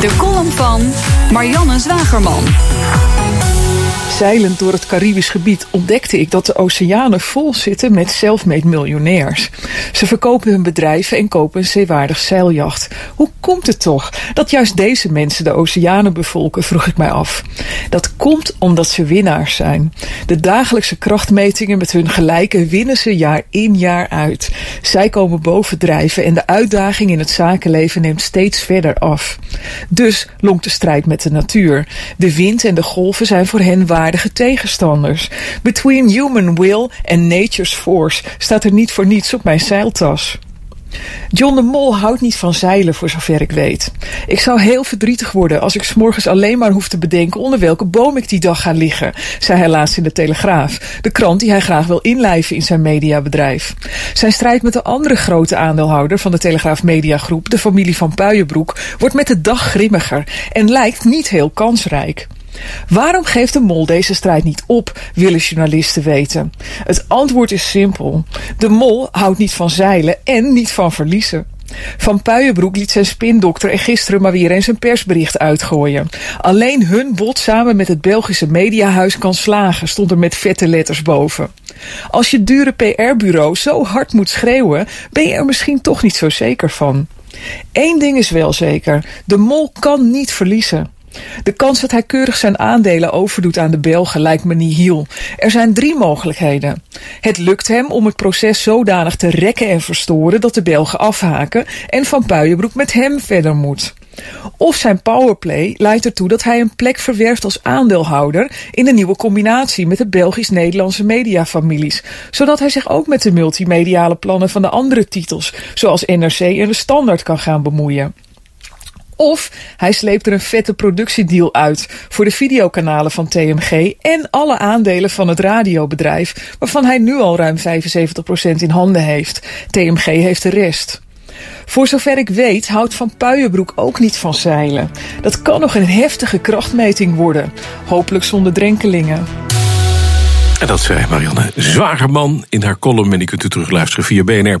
De column van Marianne Zwagerman. Zeilend door het Caribisch gebied ontdekte ik dat de oceanen vol zitten met self-made miljonairs. Ze verkopen hun bedrijven en kopen een zeewaardig zeiljacht. Hoe komt het toch dat juist deze mensen de oceanen bevolken, vroeg ik mij af. Dat komt omdat ze winnaars zijn. De dagelijkse krachtmetingen met hun gelijken winnen ze jaar in jaar uit. Zij komen bovendrijven en de uitdaging in het zakenleven neemt steeds verder af. Dus lonkt de strijd met de natuur. De wind en de golven zijn voor hen waardige tegenstanders. Between human will and nature's force staat er niet voor niets op mijn zeiltas. John de Mol houdt niet van zeilen, voor zover ik weet. Ik zou heel verdrietig worden als ik 's morgens alleen maar hoef te bedenken onder welke boom ik die dag ga liggen, zei hij laatst in de Telegraaf, de krant die hij graag wil inlijven in zijn mediabedrijf. Zijn strijd met de andere grote aandeelhouder van de Telegraaf Mediagroep, de familie van Puijenbroek, wordt met de dag grimmiger en lijkt niet heel kansrijk. Waarom geeft de mol deze strijd niet op, willen journalisten weten. Het antwoord is simpel. De mol houdt niet van zeilen en niet van verliezen. Van Puijenbroek liet zijn spindokter er gisteren maar weer eens een persbericht uitgooien. Alleen hun bod samen met het Belgische mediahuis kan slagen, stond er met vette letters boven. Als je dure PR-bureau zo hard moet schreeuwen, ben je er misschien toch niet zo zeker van. Eén ding is wel zeker: de mol kan niet verliezen. De kans dat hij keurig zijn aandelen overdoet aan de Belgen lijkt me nihil. Er zijn drie mogelijkheden. Het lukt hem om het proces zodanig te rekken en verstoren dat de Belgen afhaken en Van Puijenbroek met hem verder moet. Of zijn powerplay leidt ertoe dat hij een plek verwerft als aandeelhouder in een nieuwe combinatie met de Belgisch-Nederlandse mediafamilies, zodat hij zich ook met de multimediale plannen van de andere titels, zoals NRC en de Standaard, kan gaan bemoeien. Of hij sleept er een vette productiedeal uit voor de videokanalen van TMG en alle aandelen van het radiobedrijf, waarvan hij nu al ruim 75% in handen heeft. TMG heeft de rest. Voor zover ik weet houdt Van Puijenbroek ook niet van zeilen. Dat kan nog een heftige krachtmeting worden. Hopelijk zonder drenkelingen. En dat zei Marianne Zwagerman in haar column. En die kunt u terugluisteren via BNR.